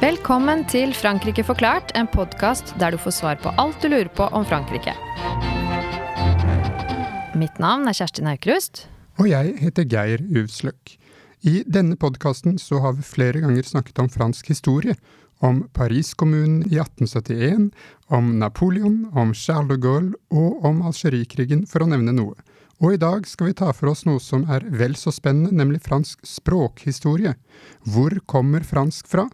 Velkommen til Frankrike forklart, en podkast der du får svar på alt du lurer på om Frankrike. Mitt navn er Kjerstin Aukrust. Og jeg heter Geir Uvsløk. I denne podkasten så har vi flere ganger snakket om fransk historie. Om Paris-kommunen i 1871, om Napoleon, om Charles de Gaulle og om Algerikrigen, for å nevne noe. Og i dag skal vi ta for oss noe som er vel så spennende, nemlig fransk språkhistorie. Hvor kommer fransk fra?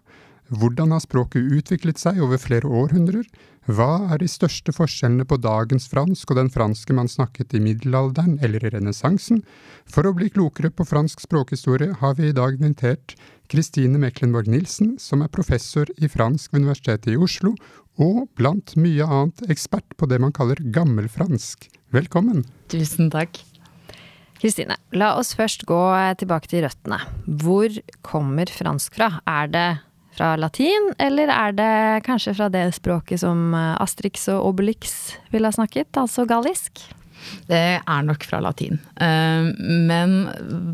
Hvordan har språket utviklet seg over flere århundrer? Hva er de største forskjellene på dagens fransk og den franske man snakket i middelalderen eller i renessansen? For å bli klokere på fransk språkhistorie har vi i dag invitert Kristine Meklenborg Nilsen, som er professor i fransk ved Universitetet i Oslo, og blant mye annet ekspert på det man kaller gammelfransk. Velkommen! Tusen takk. Kristine, la oss først gå tilbake til røttene. Hvor kommer fransk fra? Er det fra latin, eller er det kanskje fra det språket som eh, Astrix og Obelix ville ha snakket, altså gallisk? Det er nok fra latin. Eh, men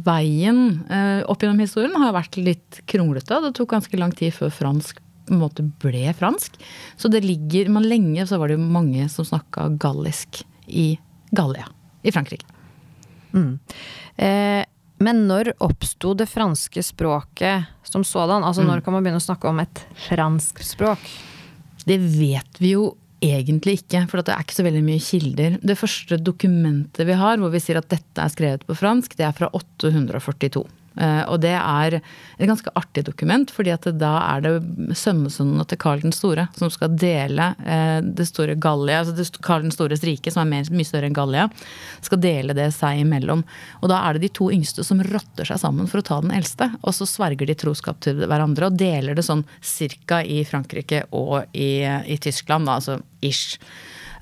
veien eh, opp gjennom historien har vært litt kronglete. Det tok ganske lang tid før fransk på en måte ble fransk. Så det ligger Men lenge så var det mange som snakka gallisk i Gallia i Frankrike. Mm. Eh, men når oppsto det franske språket som sådan? Altså når mm. kan man begynne å snakke om et fransk språk? Det vet vi jo egentlig ikke, for det er ikke så veldig mye kilder. Det første dokumentet vi har hvor vi sier at dette er skrevet på fransk, det er fra 842. Eh, og det er et ganske artig dokument, fordi at da er det sønnesønnene til Karl den store som skal dele eh, det store Gallia, altså Karl den stores rike, som er mye større enn Gallia, skal dele det seg imellom. Og da er det de to yngste som rotter seg sammen for å ta den eldste, og så sverger de troskap til hverandre og deler det sånn cirka i Frankrike og i, i Tyskland, da, altså ish.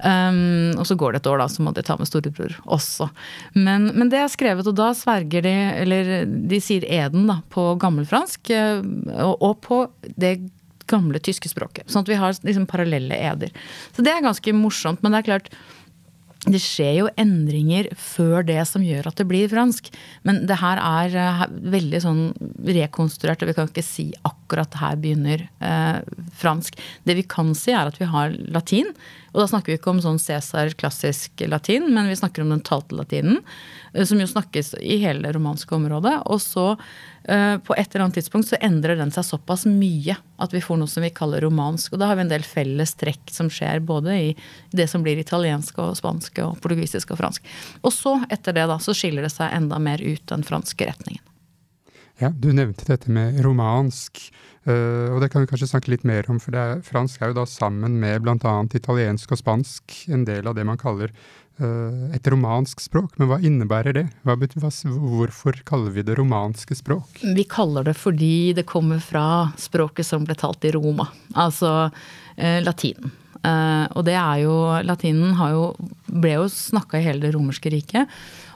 Um, og så går det et år, da, så må de ta med storebror også. Men, men, det er skrevet, og da sverger de, eller de sier eden da, på gammelfransk, eh, og, og på det gamle tyske språket. Sånn at vi har liksom parallelle eder. Så det er ganske morsomt. Men det er klart, det skjer jo endringer før det som gjør at det blir fransk. Men det her er uh, veldig sånn rekonstruert, og vi kan ikke si akkurat her begynner eh, fransk. Det vi kan si, er at vi har latin. Og da snakker vi ikke om sånn Cæsar klassisk latin, men vi snakker om den talte latinen. Eh, som jo snakkes i hele det romanske området. Og så eh, på et eller annet tidspunkt så endrer den seg såpass mye at vi får noe som vi kaller romansk. Og da har vi en del felles trekk som skjer både i det som blir italiensk og spansk og portugisisk og fransk. Og så, etter det, da, så skiller det seg enda mer ut den franske retningen. Ja, Du nevnte dette med romansk. Uh, og det kan vi kanskje snakke litt mer om, for er, fransk er jo da sammen med bl.a. italiensk og spansk en del av det man kaller uh, et romansk språk. Men hva innebærer det? Hva betyr, hva, hvorfor kaller vi det romanske språk? Vi kaller det fordi det kommer fra språket som ble talt i Roma, altså uh, latinen. og det er jo Latinen jo, ble jo snakka i hele det romerske riket.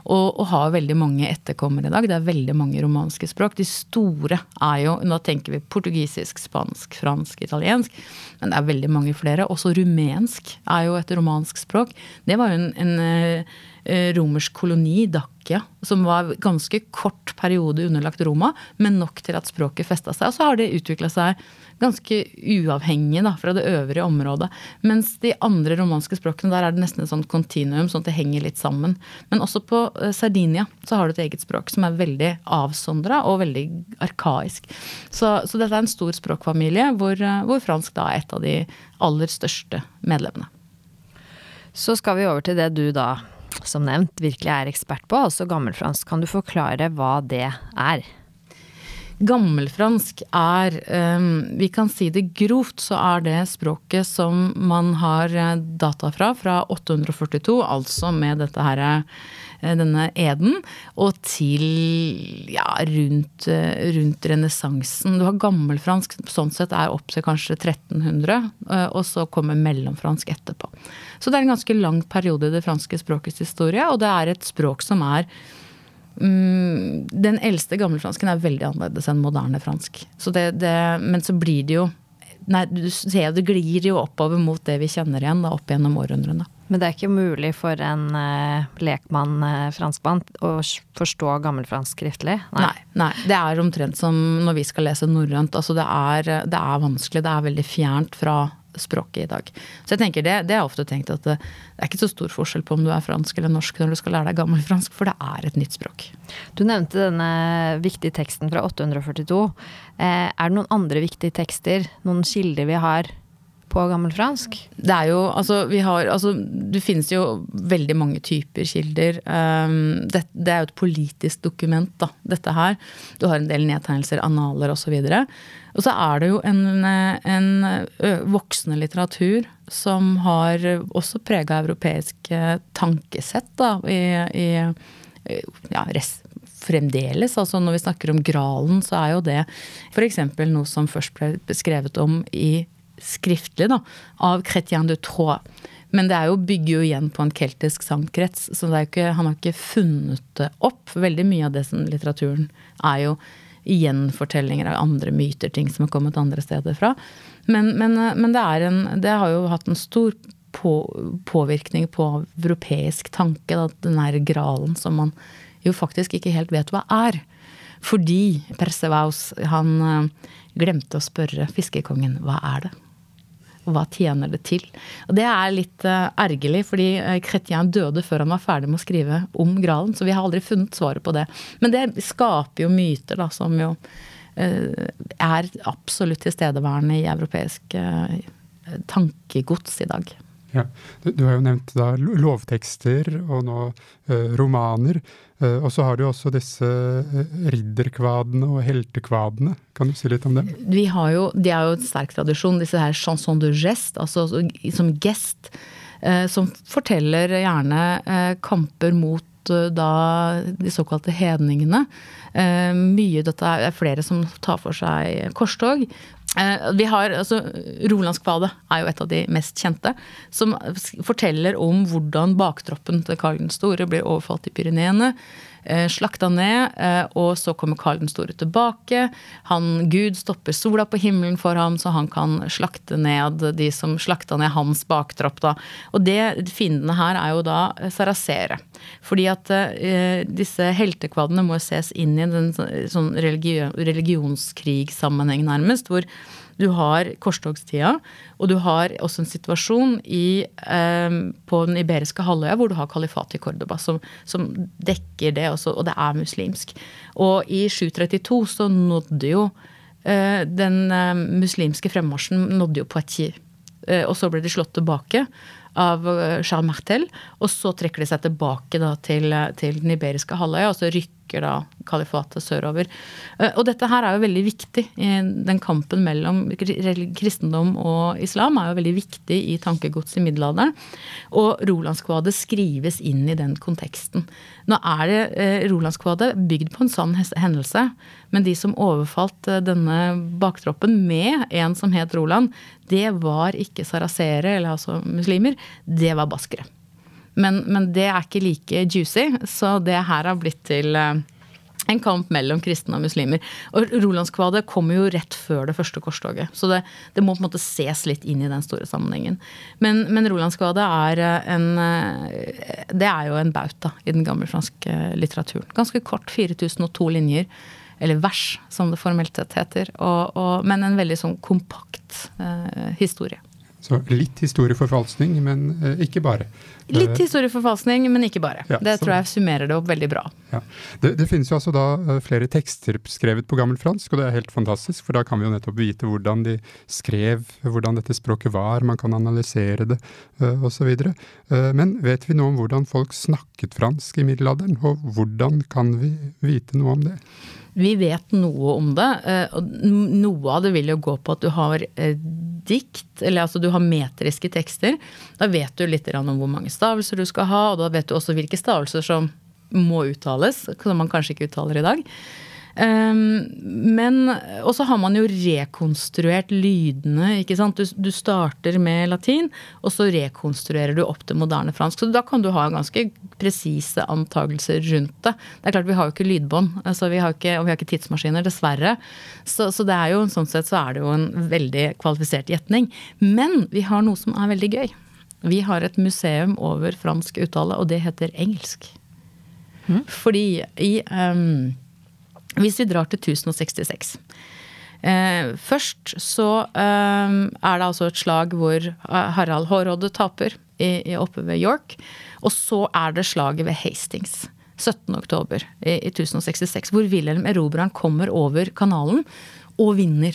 Og, og, har veldig mange etterkommere i dag. Det er veldig mange romanske språk. De store er jo Nå tenker vi portugisisk, spansk, fransk, italiensk. Men det er veldig mange flere. Også rumensk er jo et romansk språk. Det var jo en, en uh, romersk koloni, Dacia, som var ganske kort periode underlagt Roma, men nok til at språket festa seg. Og så har det utvikla seg ganske uavhengig da, fra det øvrige området. Mens de andre romanske språkene, der er det nesten et sånt kontinuum, sånn at det henger litt sammen. Men også på uh, Sardinia så har du et eget språk som er veldig avsondra og veldig arkaisk. Så, så, dette er en stor språkfamilie hvor, uh, hvor fransk da er et av de aller største medlemmene. Så skal vi over til det du da, som nevnt, virkelig er ekspert på, altså gammelfransk. Kan du forklare hva det er? Gammelfransk er um, Vi kan si det grovt, så er det språket som man har eh, data fra fra 842, altså med dette her, eh, denne eden, og til ja, rundt, eh, rundt renessansen. Du har gammelfransk, sånn sett er opp til kanskje 1300, og så kommer mellomfransk etterpå. Så det er en ganske lang periode i det franske språkets historie, og det er et språk som er Mm, den eldste gammelfransken er veldig annerledes enn moderne fransk. Så det, det, men så blir det jo nei, du ser det glir jo oppover mot det vi kjenner igjen da, opp gjennom århundrene. Men det er ikke mulig for en uh, lekmann uh, franskmann å forstå gammelfransk skriftlig? Nei. nei. nei, Det er omtrent som når vi skal lese norrønt. Altså det det er vanskelig. Det er veldig fjernt fra språket i dag. Så jeg tenker det, det har jeg ofte tenkt at det, er ikke så stor forskjell på om du er fransk eller norsk når du skal lære deg gammelfransk, for det er et nytt språk. Du nevnte denne viktige teksten fra 842. Eh, er det noen andre viktige tekster, noen kilder vi har på gammelfransk? Det er jo, altså vi har, altså det finnes jo veldig mange typer kilder. Um, det, det, er jo et politisk dokument, da, dette her. Du har en del nedtegnelser, analer osv. Og, så og så er det jo en, en voksende litteratur som har også prega europeisk tankesett da, i, i ja, rest, fremdeles. Altså når vi snakker om Gralen, så er jo det f.eks. noe som først ble beskrevet om i skriftlig da, av Chrétien de Troyes. Men det er jo, bygger jo igjen på en keltisk sangkrets, så ikke, han har ikke funnet det opp. Veldig mye av det som litteraturen er jo gjenfortellinger av andre myter, ting som har kommet andre steder fra. Men, men, men det, en, det, har jo hatt en stor på, påvirkning på europeisk tanke, da, den her gralen som man jo faktisk ikke helt vet hva er. Fordi Persevaus han eh, glemte å spørre fiskekongen hva er det? Hva tjener det til? Og Det er litt uh, ergerlig, fordi uh, Chrétien døde før han var ferdig med å skrive om Gralen. Så vi har aldri funnet svaret på det. Men det skaper jo myter, da, som jo uh, er absolutt tilstedeværende i europeisk tankegods i dag. Ja, du, du, har jo nevnt da lovtekster og nå romaner. Eh, og så har du også disse eh, ridderkvadene og heltekvadene. Kan du si litt om dem? Vi har jo, De er jo en sterk tradisjon, disse her chanson de geste, altså som gest. Eh, som forteller gjerne kamper mot da de såkalte hedningene. Mye dette er flere som tar for seg korstog. Vi har, altså, Rolandskvadet er jo et av de mest kjente. Som forteller om hvordan baktroppen til Karl den store blir overfalt i Pyreneene. Eh, slakta ned, eh, og så kommer Karl den store tilbake. Han, Gud stopper sola på himmelen for ham, så han kan slakte ned de som slakta ned hans baktropp. Da. Og det fiendene her er jo da sarasere. Fordi at eh, disse heltekvadene må ses inn i den sånn religion, religionskrigssammenheng, nærmest. hvor du har korstogstida, og du har også en situasjon i, eh, på den iberiske halvøya hvor du har kalifatet i Cordoba, som, som dekker det også, og det er muslimsk. Og i 732 så nådde jo eh, den eh, muslimske fremmarsjen nådde jo Poitiers. Eh, og så ble de slått tilbake av eh, Charles Martel. Og så trekker de seg tilbake da, til, eh, til, den iberiske halvøya, og så rykker da kalifatet sørover. Eh, og dette her er jo veldig viktig. Den kampen mellom kristendom og islam er jo veldig viktig i tankegods i middelalderen. Og Rolandskvadet skrives inn i den konteksten. Nå er det eh, Rolandskvadet bygd på en sann hendelse, men de som overfalt eh, denne baktroppen med en som het Roland, det var ikke sarasere, eller altså muslimer, det var baskere. Men, men, det er ikke like juicy, så det her har blitt til eh, en kamp mellom kristne og muslimer. Og Rolandskvadet kommer jo rett før det første korstoget. Så det, det, må på en måte ses litt inn i den store sammenhengen. Men, men Rolandskvadet er en eh, Det er jo en bauta i den gamle franske litteraturen. Ganske kort, 4002 linjer. Eller vers, som det formelt sett heter. Og, og, men en veldig sånn kompakt eh, historie. Så litt historieforfalskning, men eh, ikke bare. Litt historieforfalskning, men ikke bare. Ja, det så, tror jeg summerer det opp veldig bra. Ja. Det, det, finnes jo altså da eh, flere tekster skrevet på gammelfransk, og det er helt fantastisk, for da kan vi jo nettopp vite hvordan de skrev, hvordan dette språket var, man kan analysere det uh, osv. Uh, men vet vi noe om hvordan folk snakket fransk i middelalderen, og hvordan kan vi vite noe om det? Vi vet noe om det. Eh, Noe av det vil jo gå på at du har eh, dikt, eller altså du har metriske tekster. Da vet du litt om hvor mange stavelser du skal ha, og da vet du også hvilke stavelser som må uttales, som man kanskje ikke uttaler i dag. Um, men Og så har man jo rekonstruert lydene, ikke sant. Du, du, starter med latin, og så rekonstruerer du opp til moderne fransk. Så da kan du ha ganske presise antagelser rundt det. Det er klart, vi har jo ikke lydbånd, altså vi har ikke, og vi har ikke tidsmaskiner, dessverre. Så, så, det er jo, sånn sett så er det jo en veldig kvalifisert gjetning. Men vi har noe som er veldig gøy. Vi har et museum over fransk uttale, og det heter engelsk. Mm. Fordi i um, hvis vi drar til 1066 eh, Først så eh, er det altså et slag hvor eh, Harald Hårråde taper oppe ved York. Og så er det slaget ved Hastings. 17. oktober i, i 1066, hvor Wilhelm Erobreren kommer over kanalen og vinner.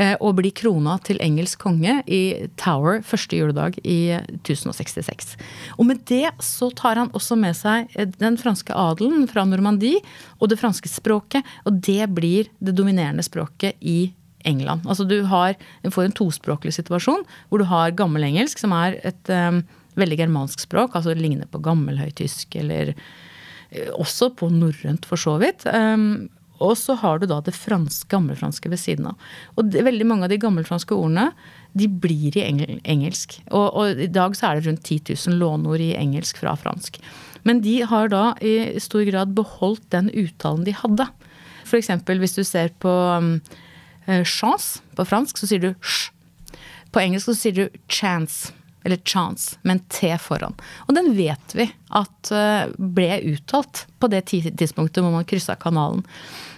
Eh, og blir krona til engelsk konge i Tower første juledag i 1066. Og med det så tar han også med seg eh, den franske adelen fra Normandie og det franske språket, og det blir det dominerende språket i England. Altså du har, får en tospråklig situasjon hvor du har gammelengelsk, som er et um, veldig germansk språk, altså ligner på gammelhøytysk eller også på norrønt for så vidt. Um, og så har du da det franske, gammelfranske ved siden av. Og det, veldig mange av de gammelfranske ordene de blir i engelsk. Og, og, i dag så er det rundt 10 000 låneord i engelsk fra fransk. Men de har da i stor grad beholdt den uttalen de hadde. F.eks. hvis du ser på um, chance på fransk, så sier du sj. På engelsk så sier du chance eller chance, med en T foran. Og den vet vi at uh, ble uttalt på det tidspunktet hvor man kryssa kanalen.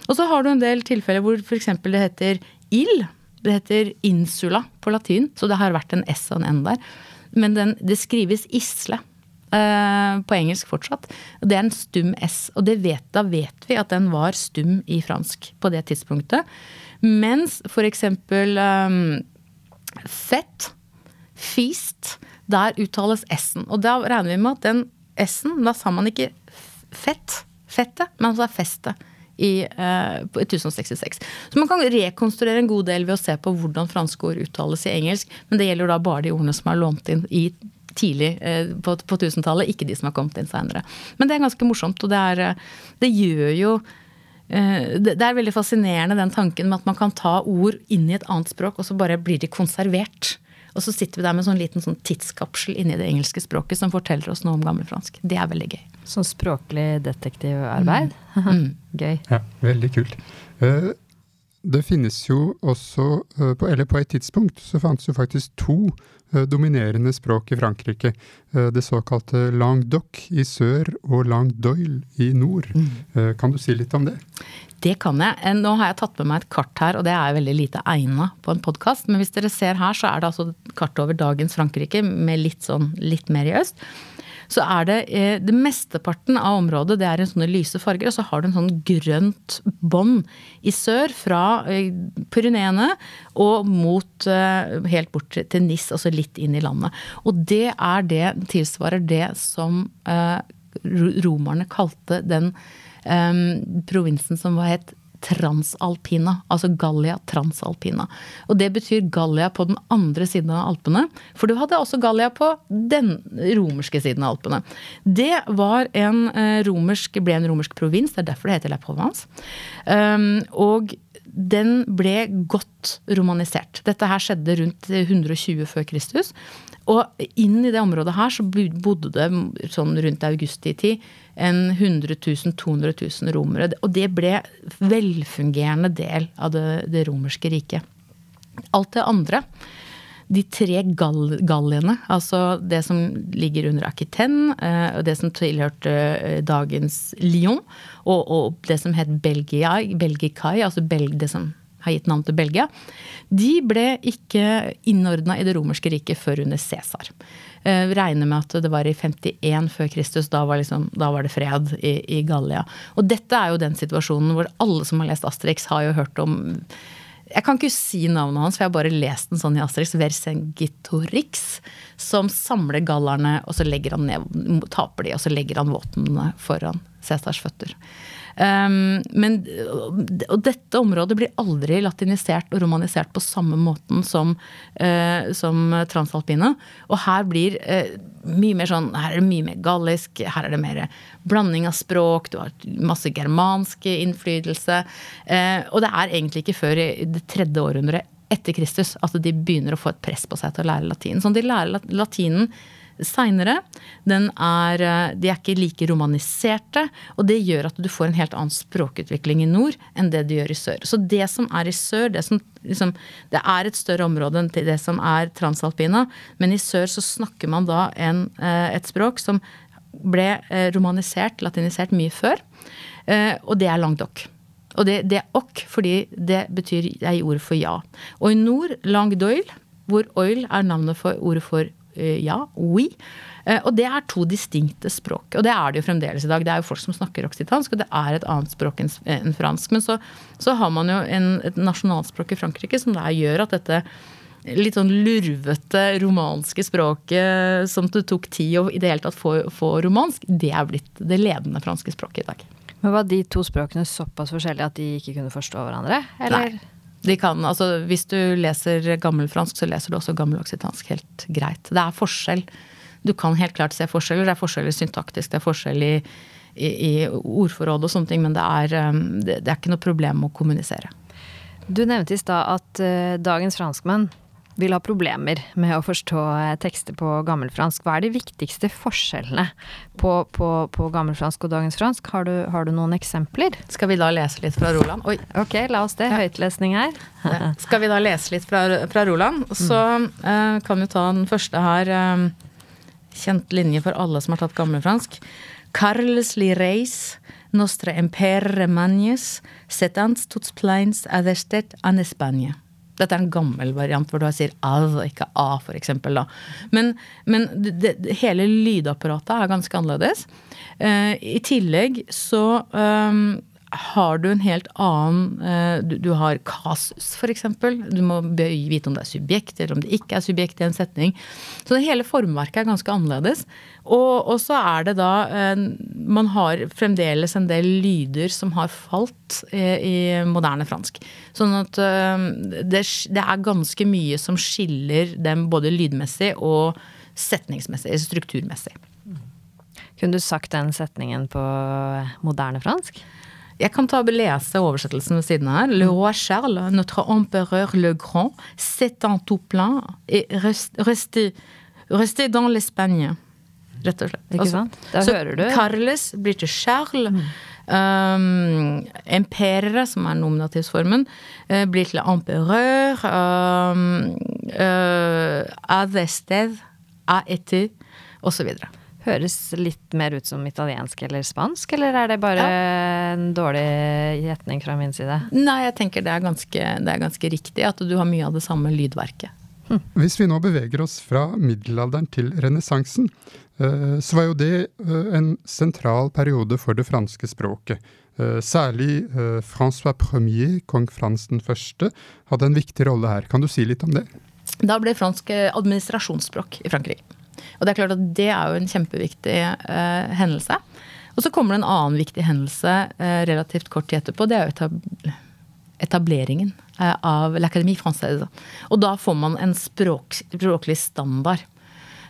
Og så har du en del tilfeller hvor f.eks. det heter ild. Det heter insula på latin, så det har vært en S og en N der. Men den, det skrives isle uh, på engelsk fortsatt. Det er en stum S, og vet, da vet vi at den var stum i fransk på det tidspunktet. Mens f.eks. Um, fett, feast, der uttales S-en. Og da regner vi med at den S-en, da sa man ikke fett, fettet, men altså festet i uh, 1066. Så man kan rekonstruere en god del ved å se på hvordan franske ord uttales i engelsk, men det gjelder da bare de ordene som er lånt inn i tidlig eh, på, på 1000-tallet, ikke de som har kommet inn seinere. Men det er ganske morsomt, og det, er, eh, det gjør jo eh, det er veldig fascinerende den tanken med at man kan ta ord inn i et annet språk, og så bare blir de konservert. Og så sitter vi der med en sånn liten sånn tidskapsel inni det engelske språket som forteller oss noe om gammelfransk. Det er veldig gøy. Sånn språklig detektivarbeid? Mm. mm. gøy. Ja, veldig kult. Uh, det finnes jo også, på, eller på et tidspunkt, så fantes jo faktisk to dominerende språk i Frankrike. det såkalte Languedoc i sør og Languedoil i nord. Mm. kan du si litt om det? Det kan jeg. Eh, nå har jeg tatt med meg et kart her, og det er veldig lite egna på en podkast. Men hvis dere ser her, så er det altså kart over dagens Frankrike med litt, sånn, litt mer i øst. Så er det eh, det mesteparten av området det er en sånne lyse farger, og så har du en sånn grønt bånd i sør fra eh, Pyreneene og mot helt bort til Nis, altså litt inn i landet. Og det er det, tilsvarer det som romerne kalte den um, provinsen som var het Transalpina, altså Gallia Transalpina. Og det betyr Gallia på den andre siden av Alpene. For du hadde også Gallia på den romerske siden av Alpene. Det var en eh, romersk, ble en romersk provins, det er derfor det heter La Provence. Um, og den ble godt romanisert. Dette her skjedde rundt 120 før Kristus. Og inn i det området her så bodde det sånn rundt augusttid en 100 000-200 000 romere. Og det ble velfungerende del av det, det romerske riket. Alt det andre, de tre gall galliene, altså det som ligger under Aquitaine, og det som tilhørte eh, dagens Lyon, og, og det som het Belgia, Belgikai, altså Belg, det som har gitt navn til Belgia, de ble ikke innordna i det romerske riket før under Cæsar. Eh, regner med at det var i 51 før Kristus. Da var, liksom, da var det fred i, i, Gallia. Og dette er jo den situasjonen hvor alle som har lest Asterix, har jo hørt om jeg kan ikke si navnet hans, for jeg har bare lest den sånn i Asterix. Versengitorix. Som samler gallerne, og så legger han ned, taper de, og så legger han våpnene foran Cæsars føtter. Um, men, og dette området blir aldri latinisert og romanisert på samme måten som, uh, som transalpine. Og her blir uh, mye mer sånn Her er det mye mer gallisk, her er det mer blanding av språk, du har masse germansk innflytelse. Uh, og det er egentlig ikke før i det tredje århundret etter Kristus at de begynner å få et press på seg til å lære latin. Sånn de lærer latinen seinere. De er ikke like romaniserte, og det gjør at du får en helt annen språkutvikling i nord enn det du gjør i sør. Så det som er i sør, det, som, liksom, det er et større område enn det som er transalpina, men i sør så snakker man da en, eh, et språk som ble eh, romanisert, latinisert, mye før, eh, og det er langdokk. Og det, det, er ok, fordi det betyr ei ord for ja. Og i nord, langdoil, hvor oil er navnet for ordet for Eh, ja, oui. Eh, og det er to distinkte språk. Og det er det jo fremdeles i dag. Det er jo folk som snakker oksitansk, og det er et annet språk enn fransk. Men så, så har man jo en, et nasjonalspråk i Frankrike som der gjør at dette litt sånn lurvete romanske språket som det tok tid å i det hele tatt få, få romansk, det er blitt det ledende franske språket i dag. Men Var de to språkene såpass forskjellige at de ikke kunne forstå hverandre? Eller? Nei. De kan, altså, hvis du leser gammelfransk, så leser du også gammeloksitansk helt greit. Det er forskjell. Du kan helt klart se forskjeller. Det er forskjeller syntaktisk, det er forskjell i, i, i ordforråd og sånne ting, men det er, um, det, det er ikke noe problem å kommunisere. Du nevnte i stad at uh, dagens franskmenn vil ha problemer med å forstå eh, tekster på gammelfransk. Hva er de viktigste forskjellene på, på, på gammelfransk og dagens fransk? Har du, har du, noen eksempler? Skal vi da lese litt fra Roland? Oi. Ok, la oss det. Høytlesning her. Ja. Skal vi da lese litt fra, fra Roland? Så uh, kan vi ta den første her. Um, kjent linje for alle som har tatt gammelfransk. Carles li reis, nostre empere magnes, setans tuts plains adestet an Espagne. Dette er en gammel variant hvor du sier av, ikke a, f.eks. Men, men det, det, hele lydapparatet er ganske annerledes. Uh, I tillegg så um, har du en helt annen uh, du, du, har kasus, f.eks. Du må vite om det er subjekt eller om det ikke er subjekt i en setning. Så det hele formverket er ganske annerledes. Og, og, så er det da uh, Man har fremdeles en del lyder som har falt i, i moderne fransk. Sånn at det, det, er ganske mye som skiller dem både lydmessig og setningsmessig, strukturmessig. Kunne du sagt den setningen på moderne fransk? Jeg kan ta og lese oversettelsen ved siden her. Le roi Charles, notre empereur le grand, s'étant tout plein et resté, resté dans l'Espagne. Rett og slett. Ikke altså, sant? Da hører du. Carles blir til Charles. Mm. Um, emperere, som er nominativsformen, uh, blir til empereur. Um, uh, adested, aeti, osv høres litt mer ut som italiensk eller spansk, eller er det bare ja. en dårlig gjetning fra min side? Nei, jeg tenker det er, ganske, det er ganske riktig at du har mye av det samme lydverket. Hm. Hvis vi nå beveger oss fra middelalderen til renessansen, eh, så var jo det eh, en sentral periode for det franske språket. Eh, særlig Francois Premier, kong Frans den første, hadde en viktig rolle her. Kan du si litt om det? Da ble fransk administrasjonsspråk i Frankrike. Og det er klart at det er jo en kjempeviktig eh, hendelse. Og så kommer det en annen viktig hendelse eh, relativt kort tid etterpå. Det er jo etableringen eh, av l'Académie Française. Og da får man en språk, språklig standard.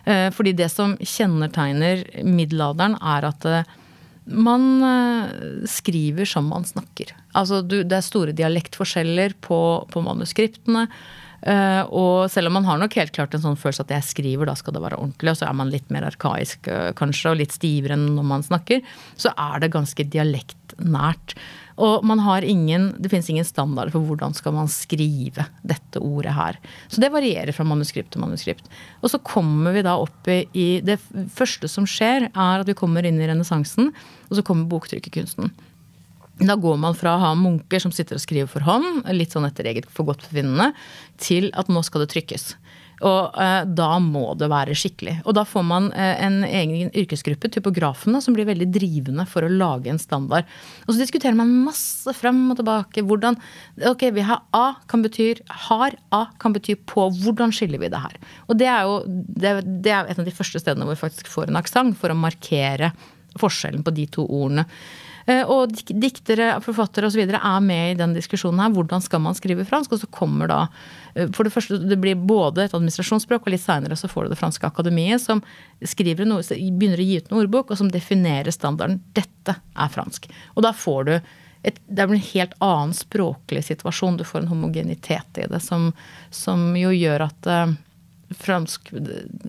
fordi det som kjennetegner middelalderen, er at man skriver som man snakker. Altså det er store dialektforskjeller på, på manuskriptene. Uh, og selv om man har nok helt klart en sånn følelse at jeg skriver, da skal det være ordentlig, og så er man litt mer arkaisk uh, kanskje, og litt stivere enn når man snakker, så er det ganske dialektnært. Og man har ingen, det finnes ingen standard for hvordan skal man skrive dette ordet her. Så det varierer fra manuskript til manuskript. Og så kommer vi da opp i, i Det første som skjer, er at vi kommer inn i renessansen, og så kommer boktrykkerkunsten. Da går man fra å ha munker som sitter og skriver for hånd, litt sånn etter eget forgodtbefinnende, til at nå skal det trykkes. Og eh, da må det være skikkelig. Og da får man eh, en egen yrkesgruppe, typografene, som blir veldig drivende for å lage en standard. Og så diskuterer man masse frem og tilbake. Hvordan Ok, vi har A kan bety har, A kan bety på. Hvordan skiller vi det her? Og det er jo det, det er et av de første stedene hvor vi faktisk får en aksent for å markere forskjellen på de to ordene. Eh, og diktere, forfattere osv. er med i den diskusjonen her. Hvordan skal man skrive fransk? Og så kommer da eh, For det første, det blir både et administrasjonsspråk, og litt seinere så får du Det franske akademiet, som skriver noe, begynner å gi ut en ordbok, og som definerer standarden. Dette er fransk. Og da får du et, det blir en helt annen språklig situasjon. Du får en homogenitet i det som, som jo gjør at uh, fransk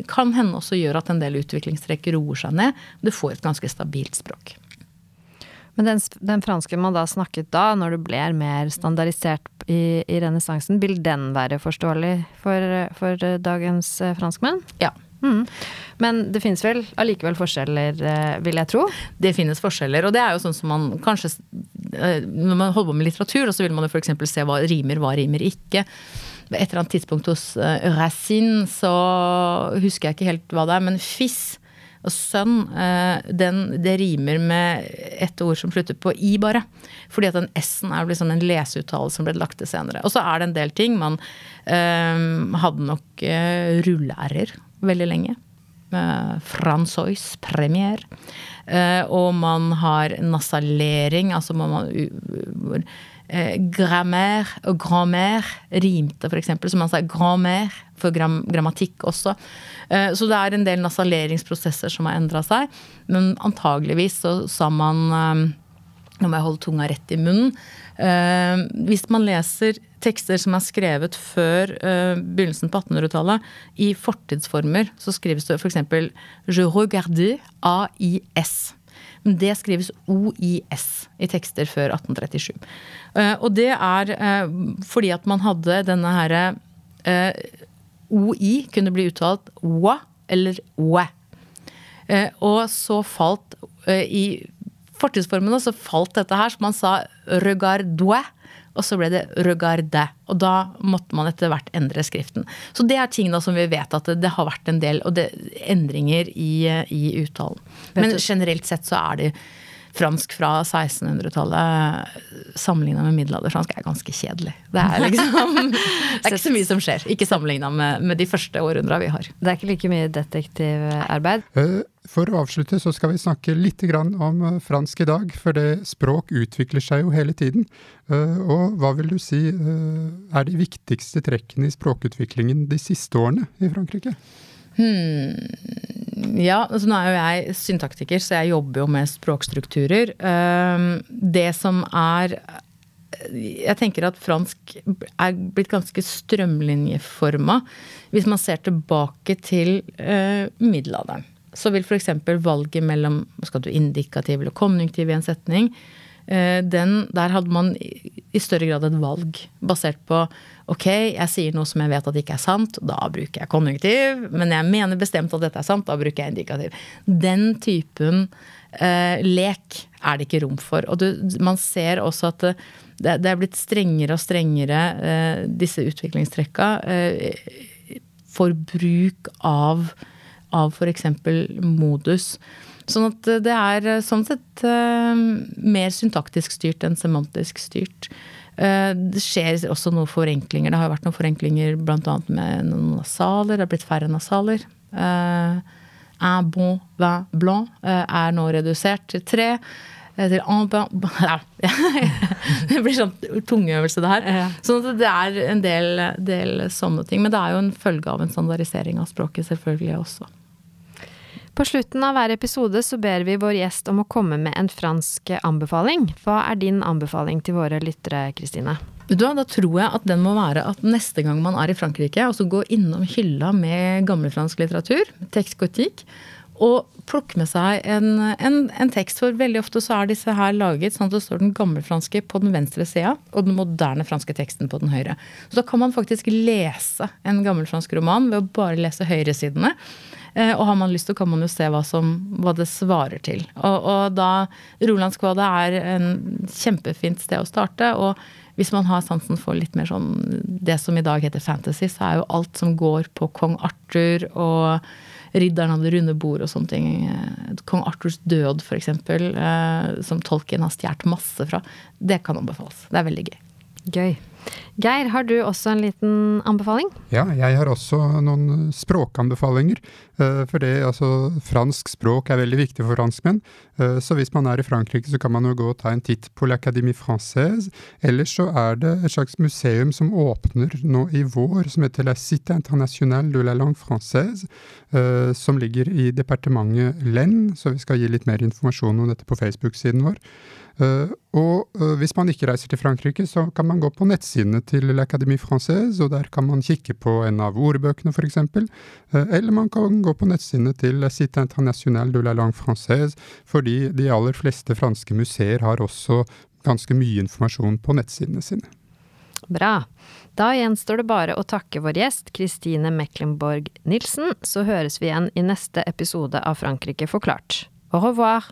kan hende også gjør at en del utviklingstrekk roer seg ned. Du får et ganske stabilt språk. Men den, den, franske man da snakket da, når det ble mer standardisert i, i renessansen, vil den være forståelig for, for dagens eh, franskmenn? Ja. Mm. Men det finnes vel allikevel forskjeller, eh, vil jeg tro? Det finnes forskjeller, og det er jo sånn som man kanskje eh, Når man holder på med litteratur, så vil man jo f.eks. se hva rimer, hva rimer ikke. Et eller annet tidspunkt hos Racine så husker jeg ikke helt hva det er, men fis og sønn, eh, den, det rimer med et ord som slutter på i, bare. Fordi at den s-en er liksom en leseuttale som ble lagt til senere. Og så er det en del ting. Man øh, hadde nok uh, rulle-r-er veldig lenge. Uh, Francois premier. Uh, og man har nasalering, altså man, man uh, Grammaire og grand-mère rimte, f.eks. Så man sa grand-mère for gram grammatikk også. Eh, så det er en del nasaleringsprosesser som har endra seg. Men antageligvis så sa man eh, Nå må jeg holde tunga rett i munnen. Eh, hvis man leser tekster som er skrevet før begynnelsen på 1800-tallet, i fortidsformer, så skrives det f.eks. Je regardais AIS. Det skrives OIS i tekster før 1837. Og det er fordi at man hadde denne herre OI kunne bli uttalt wa eller. Eh, og så falt eh, i fortidsformene så falt dette her, så man sa regardue. Og så ble det regarde. Og da måtte man etter hvert endre skriften. Så det er ting da som vi vet at det, det har vært en del det, endringer i, i uttalen. Men generelt sett så er det fransk fra 1600-tallet sammenligna med middelalderfransk er ganske kjedelig. Det er liksom Det er ikke så mye som skjer. Ikke sammenligna med, med, de første århundra vi har. Det er ikke like mye detektivarbeid? Eh, for å avslutte så skal vi snakke litt om eh, fransk i dag, for det språk utvikler seg jo hele tiden. Eh, og hva vil du si er de viktigste trekkene i språkutviklingen de siste årene i Frankrike? Hmm. Ja, altså nå er jo jeg syntaktiker, så jeg jobber jo med språkstrukturer. Ehm, det som er Jeg tenker at fransk er blitt ganske strømlinjeforma. Hvis man ser tilbake til uh, middelalderen, så vil f.eks. valget mellom skal du indikativ eller konjunktiv i en setning den, Der hadde man i større grad et valg basert på Ok, jeg sier noe som jeg vet at ikke er sant, da bruker jeg konjunktiv. Men jeg mener bestemt at dette er sant, da bruker jeg indikativ. Den typen eh, lek er det ikke rom for. Og du, man ser også at det, det, er blitt strengere og strengere, eh, disse utviklingstrekka, eh, for bruk av, av f.eks. modus. Sånn at det er sånn sett eh, mer syntaktisk styrt enn semantisk styrt. Eh, det skjer også noen forenklinger. Det har vært noen forenklinger bl.a. med noen nasaler. Det har blitt færre nasaler. Un bon vin blanc er nå redusert til tre. Til en bon Det blir sånn tungeøvelse, det her. Sånn at det er en del, del sånne ting. Men det er jo en følge av en standardisering av språket selvfølgelig også. På slutten av hver episode så ber vi vår gjest om å komme med en fransk anbefaling. Hva er din anbefaling til våre lyttere, Kristine? Da, tror jeg at den må være at neste gang man er i Frankrike, altså gå innom hylla med gammelfransk litteratur, tekst gotikk, og plukke med seg en, en, en, tekst. For veldig ofte så er disse her laget sånn at det står den gammelfranske på den venstre sida og den moderne franske teksten på den høyre. Så da kan man faktisk lese en gammelfransk roman ved å bare lese høyresidene. Eh, og har man lyst, så kan man jo se hva, som, hva det svarer til. Og, og da Rolandskvadet er en kjempefint sted å starte. og hvis man har sansen for litt mer sånn det som i dag heter fantasy, så er jo alt som går på kong Arthur og ridderen av det runde bord og sånne ting. Kong Arthurs død, f.eks., eh, som Tolkien har stjålet masse fra. Det kan anbefales. Det er veldig gøy. Gøy. Geir, har du også en liten anbefaling? Ja, jeg har også noen språkanbefalinger. Eh, for det, altså, fransk språk er veldig viktig for franskmenn. Eh, så hvis man er i Frankrike, så kan man jo gå og ta en titt på l'Académie Française. Ellers så er det et slags museum som åpner nå i vår, som heter La Cité Internationale de la Langue Française. Eh, som ligger i departementet Lenn, så vi skal gi litt mer informasjon om dette på Facebook-siden vår. Og hvis man ikke reiser til Frankrike, så kan man gå på nettsidene til l'Académie Française, og der kan man kikke på en av ordbøkene f.eks. Uh, eller man kan gå på nettsidene til Cité Internationale de la Langue Française, fordi de aller fleste franske museer har også ganske mye informasjon på nettsidene sine. Bra. Da gjenstår det bare å takke vår gjest Christine Mecklenborg Nilsen, så høres vi igjen i neste episode av Frankrike forklart. Au revoir!